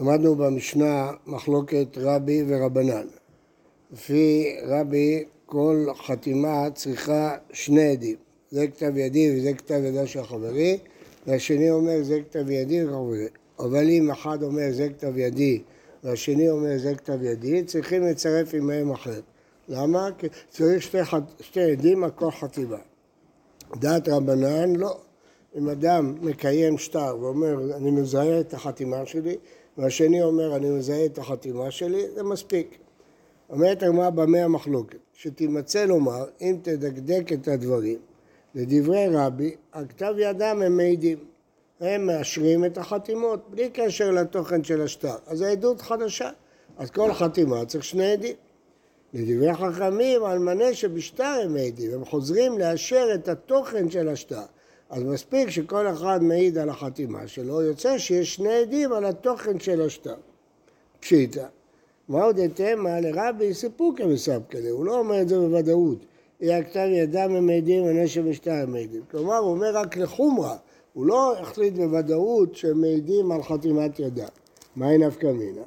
למדנו במשנה מחלוקת רבי ורבנן. לפי רבי כל חתימה צריכה שני עדים. זה כתב ידי וזה כתב ידו של חברי, והשני אומר זה כתב ידי וחברי. אבל אם אחד אומר זה כתב ידי והשני אומר זה כתב ידי, צריכים לצרף עמהם אחר. למה? כי צריך שתי, שתי עדים על כל חתימה. דעת רבנן לא. אם אדם מקיים שטר ואומר אני מזהה את החתימה שלי והשני אומר אני מזהה את החתימה שלי, זה מספיק. אומרת הגמרא במה המחלוקת, שתימצא לומר אם תדקדק את הדברים לדברי רבי, על כתב ידם הם מעידים. הם מאשרים את החתימות בלי קשר לתוכן של השטר. אז העדות חדשה. אז כל חתימה צריך שני עדים. לדברי חכמים, על מנה שבשטר הם מעידים, הם חוזרים לאשר את התוכן של השטר. אז מספיק שכל אחד מעיד על החתימה שלו, יוצא שיש שני עדים על התוכן של השטר. פשיטא. מה עוד יתמה לרבי סיפוקא מספקא הוא לא אומר את זה בוודאות. יהיה הכתב ידם הם מעידים ונשב משטר הם מעידים. כלומר, הוא אומר רק לחומרה, הוא לא החליט בוודאות שהם מעידים על חתימת ידם. מהי נפקא מינה?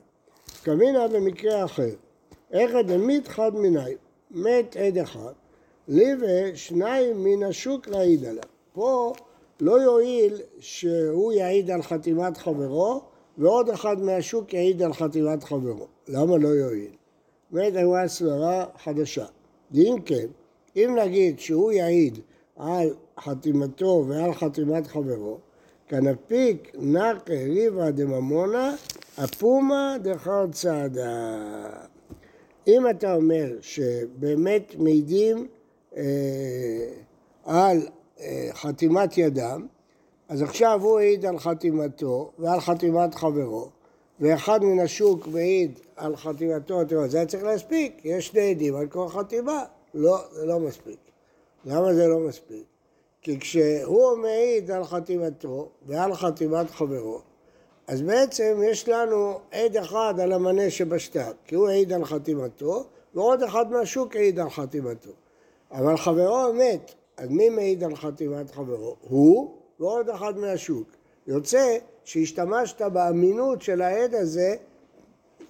נפקא מינה במקרה אחר. איך דמית חד מיני, מת עד אחד, לי ושניים מן השוק להעיד עליו. פה לא יועיל שהוא יעיד על חתימת חברו ועוד אחד מהשוק יעיד על חתימת חברו. למה לא יועיל? באמת הייתה סברה חדשה. ואם כן, אם נגיד שהוא יעיד על חתימתו ועל חתימת חברו, כנפיק נקה ריבה דממונה, אפומה דחר צעדה. אם אתה אומר שבאמת מעידים אה, על חתימת ידם, אז עכשיו הוא העיד על חתימתו ועל חתימת חברו, ואחד מן השוק מעיד על חתימתו, זה היה צריך להספיק, יש שני עדים על כל חתימה. לא, זה לא מספיק. למה זה לא מספיק? כי כשהוא מעיד על חתימתו ועל חתימת חברו, אז בעצם יש לנו עד אחד על המנה שבשטר, כי הוא העיד על חתימתו, ועוד אחד מהשוק העיד על חתימתו. אבל חברו מת, אז מי מעיד על חתימת חברו? הוא ועוד אחד מהשוק. יוצא שהשתמשת באמינות של העד הזה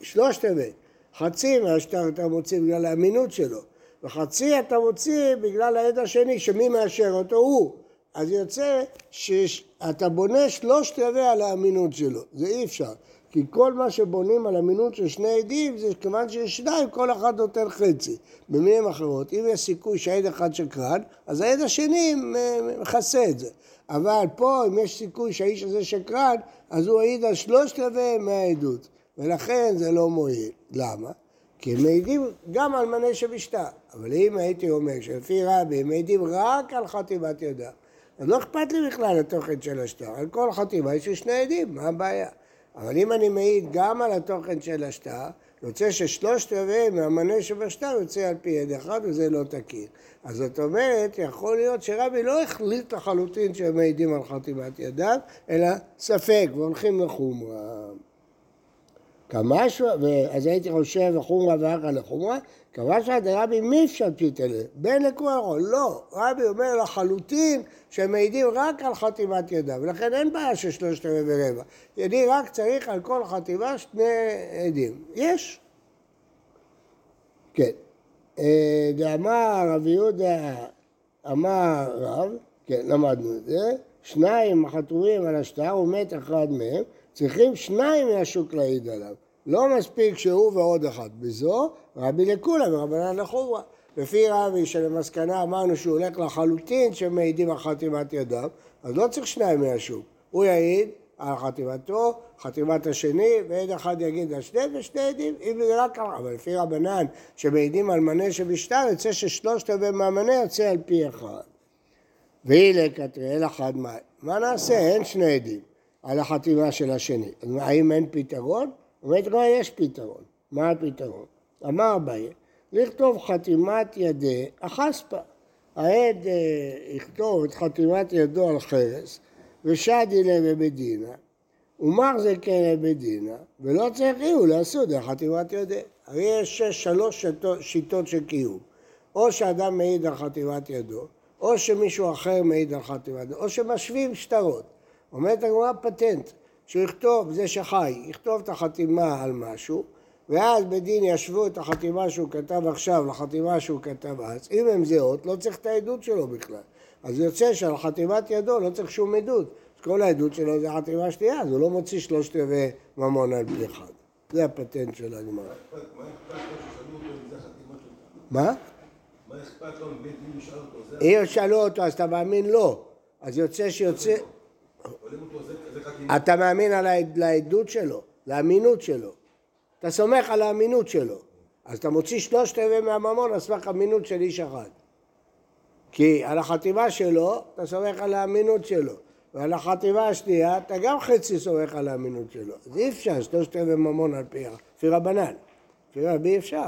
שלושת אמת. חצי מהשטר אתה מוציא בגלל האמינות שלו, וחצי אתה מוציא בגלל העד השני, שמי מאשר אותו? הוא. אז יוצא שאתה בונה שלושת רבעי על האמינות שלו, זה אי אפשר. כי כל מה שבונים על אמינות של שני עדים זה כיוון שיש שניים, כל אחד נותן חצי. במילים אחרות, אם יש סיכוי שהעד אחד שקרן, אז העד השני מכסה את זה. אבל פה, אם יש סיכוי שהאיש הזה שקרן, אז הוא העיד על שלושת רבעי מהעדות. ולכן זה לא מועיל. למה? כי הם מעידים גם על מנה שבשתה. אבל אם הייתי אומר שלפי רבי הם מעידים רק על חתימת ידם, אז לא אכפת לי בכלל התוכן של השטר. על כל חתימה יש לי שני עדים, מה הבעיה? אבל אם אני מעיד גם על התוכן של השטר, יוצא ששלושת רבעי מהמנה שבשטר יוצא על פי יד אחד וזה לא תקין. אז זאת אומרת, יכול להיות שרבי לא החליט לחלוטין שהם מעידים על חתימת ידם, אלא ספק, והולכים לחומרה. כמשהו, אז הייתי חושב לחומרה ואחר לחומרה, כמשהו דרבי מיפשט פיתלה, בין לכורו, לא, רבי אומר לחלוטין שהם מעידים רק על חתימת ידם, ולכן אין בעיה של שלושת רבעי ורבע. ידי רק צריך על כל חתימה שני עדים. יש. כן. אה, דאמר רבי יהודה, אמר רב, כן, למדנו את זה, שניים חתומים על השטר ומת אחד מהם, צריכים שניים מהשוק להעיד עליו. לא מספיק שהוא ועוד אחד. בזו רבי לכולם ורבנן לחומרה. לפי רבי שלמסקנה אמרנו שהוא הולך לחלוטין שמעידים על חתימת ידיו, אז לא צריך שניים מהשוק. הוא יעיד על חתימתו, חתימת השני, ועד אחד יגיד על שני ושני עדים, אם זה רק. אבל לפי רבנן שמעידים על מנה שבשטר, יוצא ששלושת רבעי מהמנה יוצא על פי אחד. והיא לקטריאל אחד מים. מה נעשה? אין שני עדים. על החתימה של השני. האם אין פתרון? אומרת לא, יש פתרון. מה הפתרון? אמר אביי, לכתוב חתימת ידי החספה. העד אה, יכתוב את חתימת ידו על חרס ושדי ליה בדינה ומר זה כן בדינה ולא צריך איהו לעשות את חתימת ידי. הרי יש שלוש שיטות של קיום. או שאדם מעיד על חתימת ידו, או שמישהו אחר מעיד על חתימת ידו, או שמשווים שטרות. אומרת הגמרא פטנט, שהוא יכתוב, זה שחי, יכתוב את החתימה על משהו, ואז בדין ישוו את החתימה שהוא כתב עכשיו לחתימה שהוא כתב אז, אם הן זהות, לא צריך את העדות שלו בכלל. אז יוצא שעל חתימת ידו לא צריך שום עדות. אז כל העדות שלו זה חתימה שנייה, אז הוא לא מוציא שלושת רבעי ממון על פי אחד. זה הפטנט של הגמרא. מה? מה אכפת לו אם בית דין ישאל אותו? אם ישאלו אותו אז אתה מאמין לו. אז יוצא שיוצא... אתה מאמין על העדות שלו, לאמינות שלו. אתה סומך על האמינות שלו. אז אתה מוציא שלושת רבעי מהממון על סמך אמינות של איש אחד. כי על החתימה שלו, אתה סומך על האמינות שלו. ועל החתימה השנייה, אתה גם חצי סומך על האמינות שלו. אז אי אפשר, שלושת רבעי ממון על פי, לפי רבנן. לפי רבי אפשר.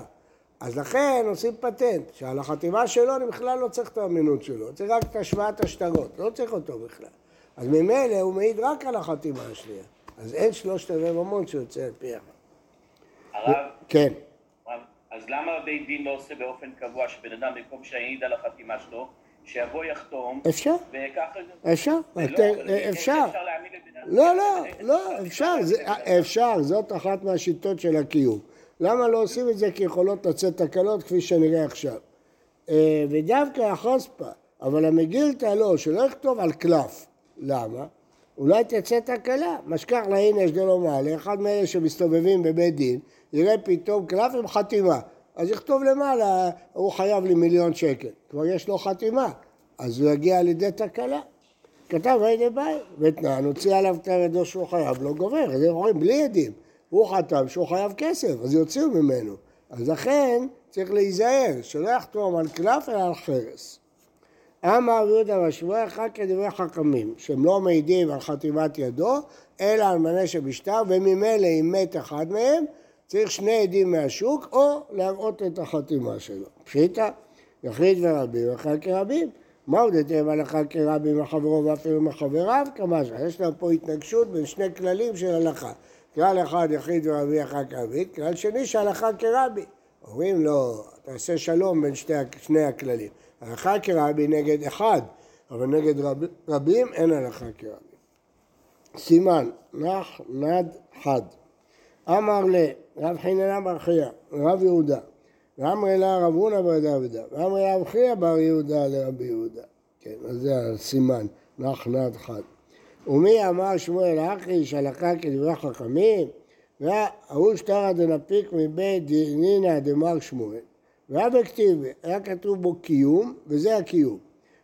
אז לכן עושים פטנט, שעל החתימה שלו אני בכלל לא צריך את האמינות שלו, צריך רק את השוואת השטרות, לא צריך אותו בכלל. אז ממילא הוא מעיד רק על החתימה השנייה. אז אין שלושת רבעי ממון שיוצא על פי אחד. הרב, כן. אז למה בית דין לא עושה באופן קבוע שבן אדם במקום שיעיד על החתימה שלו, שיבוא יחתום, אפשר. אפשר, לא- אפשר. אפשר אדם- לא, לא, לא, אפשר, זה- אפשר, זאת אחת מהשיטות של הקיום. למה לא עושים את זה? כי יכולות לצאת תקלות כפי שנראה עכשיו. אה, ודווקא החוספה, אבל המגילתא לא, שלא יכתוב על קלף. למה? אולי תצא תקלה. משכח להנה יש דלא מעלה, אחד מאלה שמסתובבים בבית דין, יראה פתאום קלף עם חתימה. אז יכתוב למעלה, הוא חייב לי מיליון שקל. כבר יש לו חתימה, אז הוא יגיע לידי תקלה. כתב היידה ביי, ותנן, הוציא עליו כתב ידו שהוא חייב, לא גובר, אז הם אומרים בלי עדים. הוא חתם שהוא חייב כסף, אז יוציאו ממנו. אז לכן צריך להיזהר, שלא יחתום על קלף אלא על חרס. אמר יהודה אחד כדברי חכמים, שהם לא מעידים על חתימת ידו, אלא על מנה שבשטר, וממילא אם מת אחד מהם, צריך שני עדים מהשוק, או להראות את החתימה שלו. פשיטא, יחיד ורבים, אחד כרבים. מה עוד יותר הלכה כרבים מחברו ואפילו מחבריו? כמה ש... יש לנו פה התנגשות בין שני כללים של הלכה. כלל אחד יחיד ורבי אחד כרבי, כלל שני שהלכה כרבי. אומרים לו, תעשה שלום בין שתי, שני הכללים. הלכה כרבי נגד אחד, אבל נגד רב, רבים אין הלכה כרבי. סימן, נח נד חד. אמר ל... רב חיננה בר חייא, רב יהודה. ואמר לה רב הונא בר דוודה. ואמר לה רב חייא בר יהודה לרבי יהודה. כן, אז זה הסימן, נח נד חד. ומי אמר שמואל אחי שהלכה כדברי חכמים? וההוא שטרא דנפיק מבית דינינא דמר שמואל. והיה בכתיב, היה כתוב בו קיום, וזה הקיום.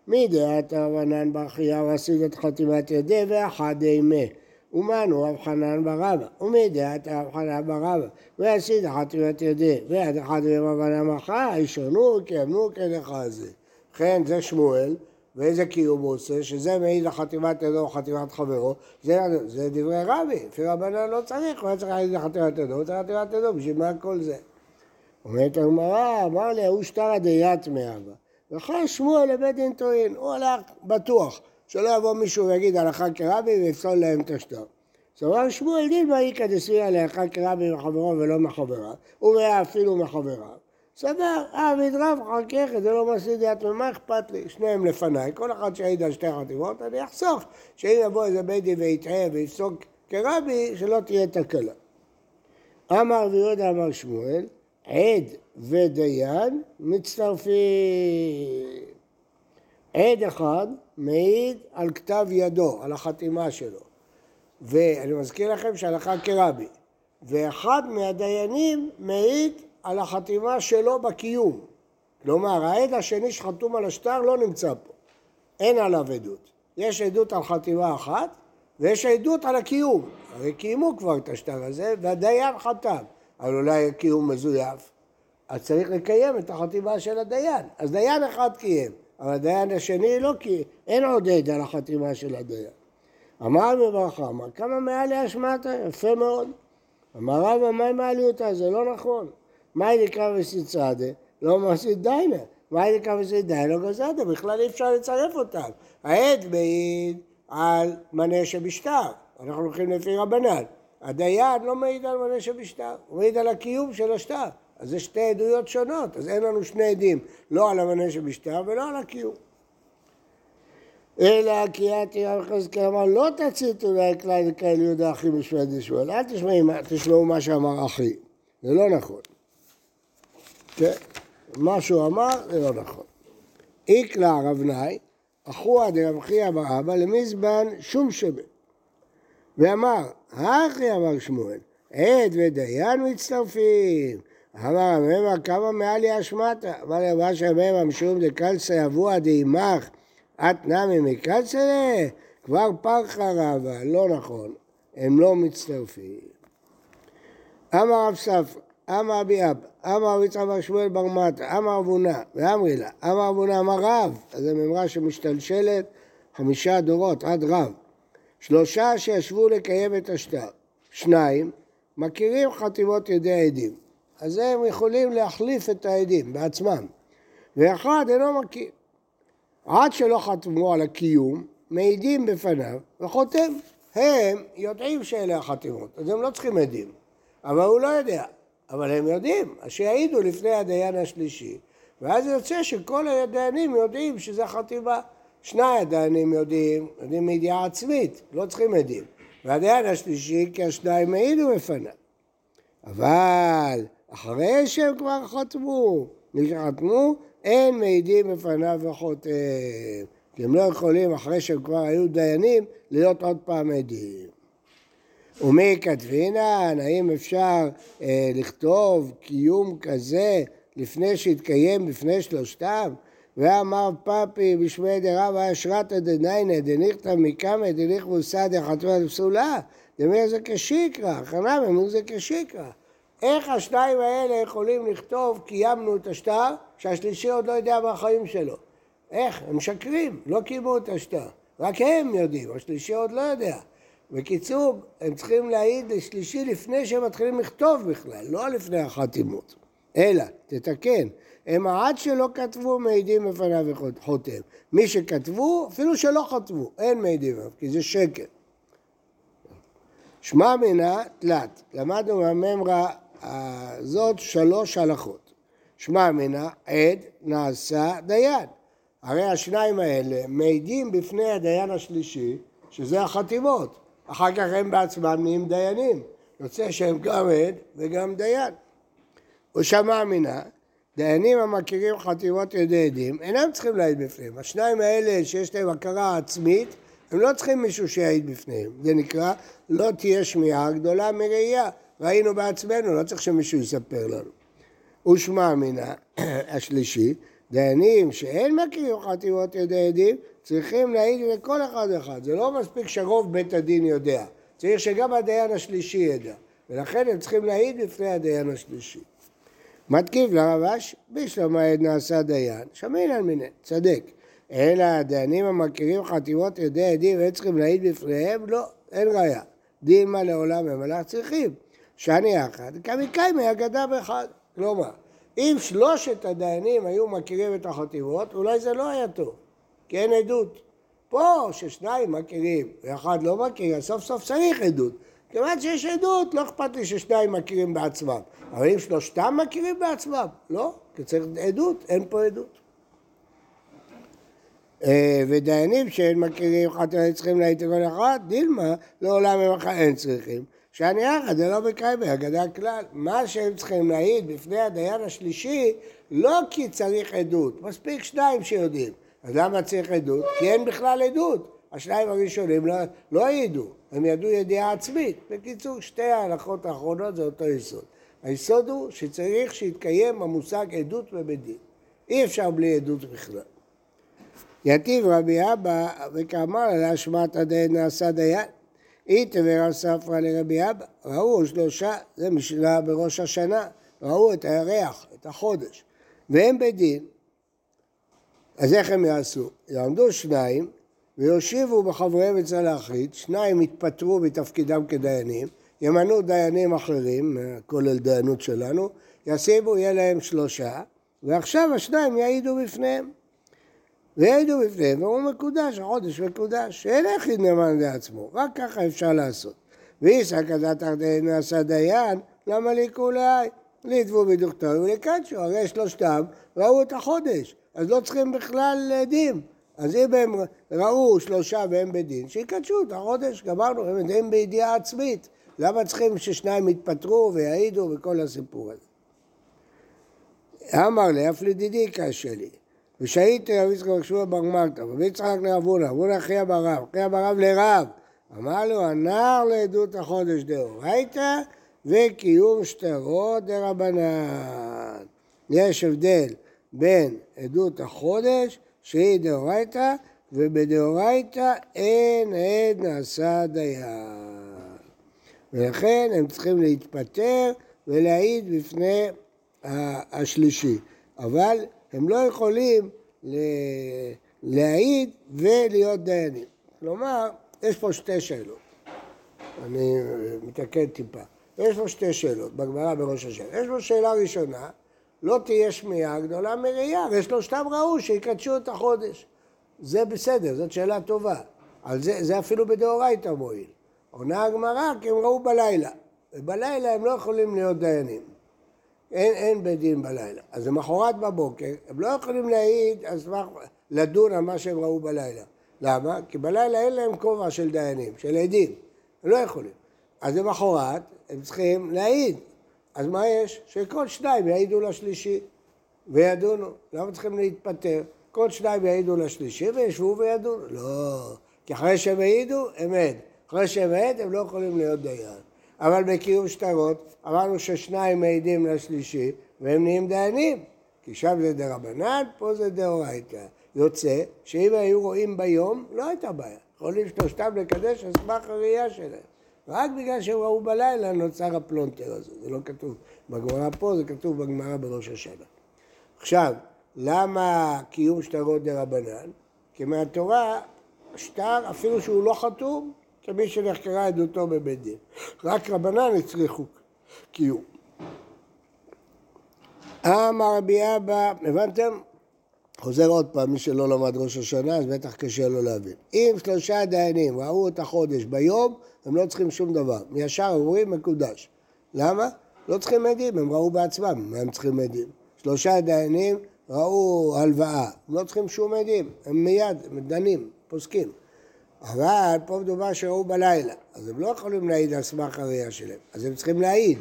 מי דעת רבנן בר חייא ועשית את חתימת ידי ואחד אימה. ומנו רב חנן ברבא, ומי דעת רב חנן ברבא, ועשית חתימת ידי, ויד אחד רבנן מחר, ישונו קיימנו כדך זה. לכן זה שמואל, ואיזה קיום הוא עושה, שזה מעיד לחתימת ידו או חתימת חברו, זה, זה דברי רבי, לפי רבנן לא צריך, הוא היה צריך להעיד לחתימת ידו, הוא צריך חתימת ידו, בשביל מה כל זה? אומרת הגמרא, אמר לי, ההוא שטרא דיית מאבא. וכן שמואל לבית דין טוען, הוא הלך בטוח, שלא יבוא מישהו ויגיד הלכה כרבי ויפסול להם את השטר. אמר שמואל דילמה איכא דסבירא להלכה כרבי מחברו ולא מחבריו, והיה אפילו מחבריו. סבר, אה, מדרב חכך, זה לא מסעיד דיית מה אכפת לי? שניהם לפניי, כל אחד שיעיד על שתי חתימות, אני אחסוך שאם יבוא איזה בית דין ויטעה ויפסוק כרבי, שלא תהיה תקלה. אמר רבי יהודה אמר שמואל, עד ודיין מצטרפים. עד אחד מעיד על כתב ידו, על החתימה שלו. ואני מזכיר לכם שהלכה כרבי. ואחד מהדיינים מעיד על החתימה שלו בקיום. כלומר, העד השני שחתום על השטר לא נמצא פה. אין עליו עדות. יש עדות על חתימה אחת, ויש עדות על הקיום. הרי קיימו כבר את השטר הזה, והדיין חתם. אבל אולי קיום מזויף. אז צריך לקיים את החתימה של הדיין. אז דיין אחד קיים, אבל הדיין השני לא קיים. אין עוד עד על החתימה של הדיין. אמר בברכה, אמר כמה מעלי אשמתה? יפה מאוד. אמר רבא, מה עם מעליותה? זה לא נכון. מה נקרא וסיצדה? לא מעשית דיינה. מה נקרא וסיצדה? דיינה? לא גזדה, בכלל אי אפשר לצרף אותם. העד מעיד על מנה שבשטר. אנחנו הולכים לפי רבנן. הדיין לא מעיד על מנה שבשטר, הוא מעיד על הקיום של השטר. אז זה שתי עדויות שונות, אז אין לנו שני עדים, לא על המנה שבשטר ולא על הקיום. אלא כי יתי רב יחזקאל אמר לא תציתו אולי כלל וכאלה יהודה אחי בשבט ישמעאל, אל תשמעו, מה שאמר אחי, זה לא נכון. כן? מה שהוא אמר זה לא נכון. איקלה רב נאי, אחוה דרב חייא אבא למזבן שום שמן. ואמר, הכי אמר שמואל, עד ודיין מצטרפים. אמר הממה כמה מעלי אשמתה, אמר לבש הממה משום דקלסה יבוע דעמך, את נמי מקלסה, כבר פרחה רבה, לא נכון, הם לא מצטרפים. אמר רב ספרא, אמר אבי אבא, אמר רבי יצחק בר שמואל בר מטה, אמר אבונה, ואמרי לה, אמר אבונה אמר רב, אז זו מימרה שמשתלשלת חמישה דורות עד רב. שלושה שישבו לקיים את השטר, שניים מכירים חתימות ידי העדים, אז הם יכולים להחליף את העדים בעצמם, ואחד אינו מכיר. עד שלא חתמו על הקיום, מעידים בפניו וחותם. הם יודעים שאלה החתימות, אז הם לא צריכים עדים, אבל הוא לא יודע. אבל הם יודעים, אז שיעידו לפני הדיין השלישי, ואז יוצא שכל הדיינים יודעים שזו חתימה. שני הדיינים יודעים, יודעים מידיעה עצמית, לא צריכים עדים. והדיין השלישי, כי השניים העידו בפניו. אבל אחרי שהם כבר חתמו, מי שחתמו, אין מעידים בפניו וחותם. כי הם לא יכולים, אחרי שהם כבר היו דיינים, להיות עוד פעם עדים. ומי כתבינן, האם אפשר אה, לכתוב קיום כזה לפני שהתקיים בפני שלושתם? ואמר פאפי בשמי דרבא אשרתא דניינה דניכתא מקמא דניכבו סדא חתמה לפסולה דמי זה כשיקרא, חנם אמרו זה כשיקרא. איך השניים האלה יכולים לכתוב קיימנו את השטר כשהשלישי עוד לא יודע מהחיים שלו? איך? הם משקרים, לא קיימו את השטר. רק הם יודעים, השלישי עוד לא יודע. בקיצור, הם צריכים להעיד לשלישי לפני שהם מתחילים לכתוב בכלל, לא לפני החתימות. אלא, תתקן, הם עד שלא כתבו מעידים בפניו וחותם. מי שכתבו, אפילו שלא חתבו, אין מעידים בפניו, כי זה שקר. שמע מינה תלת, למדנו מהממרה הזאת שלוש הלכות. שמע מינה עד נעשה דיין. הרי השניים האלה מעידים בפני הדיין השלישי, שזה החתימות. אחר כך הם בעצמם נהיים דיינים. יוצא שהם גם עד וגם דיין. הוא שמע מינה, דיינים המכירים חתימות ידי עדים, אינם צריכים להעיד בפניהם. השניים האלה שיש להם הכרה עצמית, הם לא צריכים מישהו שיעיד בפניהם. זה נקרא, לא תהיה שמיעה גדולה מראייה. ראינו בעצמנו, לא צריך שמישהו יספר לנו. ושמע מינה, השלישי, דיינים שאין מכירים חתימות ידי עדים, צריכים להעיד לכל אחד ואחד. זה לא מספיק שרוב בית הדין יודע, צריך שגם הדיין השלישי ידע. ולכן הם צריכים להעיד לפני הדיין השלישי. מתקיף לרבש, בשלום העד נעשה דיין, שמינן מיניה, צדק. אלא הדיינים המכירים חתימות ידי עדים והם צריכים להעיד בפניהם, לא, אין ראיה. דין מה לעולם הלך צריכים. שאני אחד, כמקיימי אגדה באחד. כלומר, אם שלושת הדיינים היו מכירים את החתימות, אולי זה לא היה טוב. כי אין עדות. פה, ששניים מכירים ואחד לא מכיר, סוף סוף צריך עדות. כיוון שיש עדות, לא אכפת לי ששניים מכירים בעצמם. אבל אם שלושתם מכירים בעצמם, לא, כי צריך עדות, אין פה עדות. אה, ודיינים שאין מכירים חתימה צריכים להעיד כל אחד, דילמה, לעולם הם אין צריכים. שאני יחד, זה לא מקיים בהגדה כלל. מה שהם צריכים להעיד בפני הדיין השלישי, לא כי צריך עדות, מספיק שניים שיודעים. אז למה צריך עדות? כי אין בכלל עדות. השניים הראשונים לא, לא ידעו, הם ידעו ידיעה עצמית. בקיצור, שתי ההלכות האחרונות זה אותו יסוד. היסוד הוא שצריך שיתקיים המושג עדות בבית דין. אי אפשר בלי עדות בכלל. יתיב רבי אבא וכאמר על אשמת הדיין נעשה דיין. איתבר ספרא לרבי אבא, ראו שלושה, זה משנה בראש השנה, ראו את הירח, את החודש, והם בדין, אז איך הם יעשו? יעמדו שניים ויושיבו בחבריהם אצל האחרית, שניים יתפטרו מתפקידם כדיינים, ימנו דיינים אחרים, כולל דיינות שלנו, ישימו, יהיה להם שלושה, ועכשיו השניים יעידו בפניהם. ויעידו בפניהם, והוא מקודש, החודש מקודש, שאין יחיד נאמן לעצמו, רק ככה אפשר לעשות. ואיסא כדת ארדן נעשה דיין, למה לכולי? ליטבו בדוכתו ולקדשו, הרי שלושתם ראו את החודש. אז לא צריכים בכלל עדים. אז אם הם ראו שלושה והם בדין, שיקדשו את החודש, גמרנו, הם, הם בידיעה עצמית. למה צריכים ששניים יתפטרו ויעידו וכל הסיפור הזה? אמר לי, אף לדידי קשה לי. ושהייתי רב יצחק רשוע בר מלטה, רבי יצחק לאבונה, אבונה אחיה ברב, אחיה ברב לרב. אמר לו, הנער לעדות החודש דאורייתא וקיום שטרות דרבנן. יש הבדל בין עדות החודש, שהיא דאורייתא, ובדאורייתא אין עד נעשה דיין. ולכן הם צריכים להתפטר ולהעיד בפני השלישי. אבל הם לא יכולים להעיד ולהיות דיינים. כלומר, יש פה שתי שאלות. אני מתקן טיפה. יש פה שתי שאלות בגמרא בראש השנה. יש פה שאלה ראשונה, לא תהיה שמיעה גדולה מראייה, ושלושתם ראו שיקדשו את החודש. זה בסדר, זאת שאלה טובה. על זה, זה אפילו בדאורייתא מועיל. עונה הגמרא כי הם ראו בלילה, ובלילה הם לא יכולים להיות דיינים. אין, אין בית דין בלילה. אז למחרת בבוקר, הם לא יכולים להעיד, אז לדון על מה שהם ראו בלילה. למה? כי בלילה אין להם כובע של דיינים, של עדים. הם לא יכולים. אז למחרת הם צריכים להעיד. אז מה יש? שכל שניים יעידו לשלישי וידונו. למה צריכים להתפטר? כל שניים יעידו לשלישי וישבו וידונו. לא. כי אחרי שהם העידו, הם עד. אחרי שהם עד, הם לא יכולים להיות דיין. אבל בקיום שטרות אמרנו ששניים מעידים לשלישי והם נהיים דיינים. כי שם זה דרבנן, פה זה דאורייתא. יוצא שאם היו רואים ביום, לא הייתה בעיה. יכולים שלושתם לקדש על סמך הראייה שלהם. רק בגלל שהם ראו בלילה נוצר הפלונטר הזה. זה לא כתוב בגמרא פה, זה כתוב בגמרא בראש השנה. עכשיו, למה קיום שטרות דרבנן? כי מהתורה שטר, אפילו שהוא לא חתום, כמי שנחקרה עדותו בבית דין. רק רבנן הצריכו קיום. אמר רבי אבא, הבנתם? חוזר עוד פעם, מי שלא למד ראש השנה, אז בטח קשה לו להבין. אם שלושה דיינים ראו את החודש ביום, הם לא צריכים שום דבר. מישר אומרים מקודש. למה? לא צריכים עדים, הם ראו בעצמם, הם צריכים עדים? שלושה דיינים ראו הלוואה, הם לא צריכים שום עדים, הם מיד, הם דנים, פוסקים. אבל פה מדובר שראו בלילה, אז הם לא יכולים להעיד על סמך הראייה שלהם, אז הם צריכים להעיד.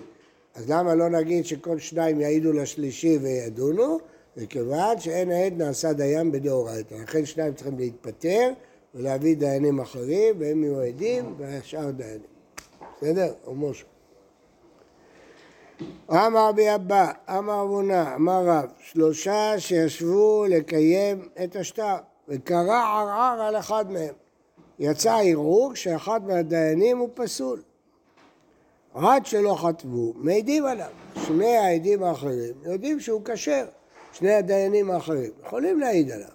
אז למה לא נגיד שכל שניים יעידו לשלישי וידונו? וכיוון שאין העד נעשה דיין בדאורייתא. לכן שניים צריכים להתפטר ולהביא דיינים אחרים, והם יהיו עדים והשאר דיינים. בסדר? או משה. אמר בי אבא, אמר אבונה, אמר רב, שלושה שישבו לקיים את השטר, וקרא ערער על אחד מהם. יצא ערעור שאחד מהדיינים הוא פסול. עד שלא חטבו, מעידים עליו. שני העדים האחרים יודעים שהוא כשר. שני הדיינים האחרים יכולים להעיד עליו.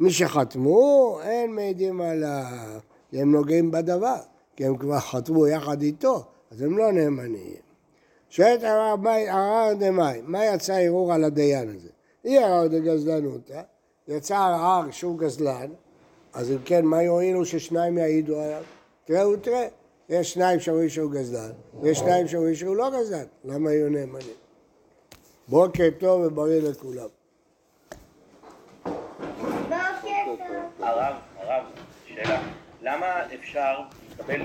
מי שחתמו, אין מעידים עליו, כי הם נוגעים בדבר, כי הם כבר חתמו יחד איתו, אז הם לא נאמנים. שואלת ערר דמאי, מה יצא ערעור על הדיין הזה? אי ערר דגזלנותא, יצא ערר שהוא גזלן, אז אם כן, מה יועילו ששניים יעידו עליו? תראה ותראה, יש שניים שאומרים שהוא גזלן, ויש שניים שאומרים שהוא לא גזלן, למה יהיו נאמנים? בוקר טוב ובריא לכולם. הרב, הרב, שאלה, למה אפשר לקבל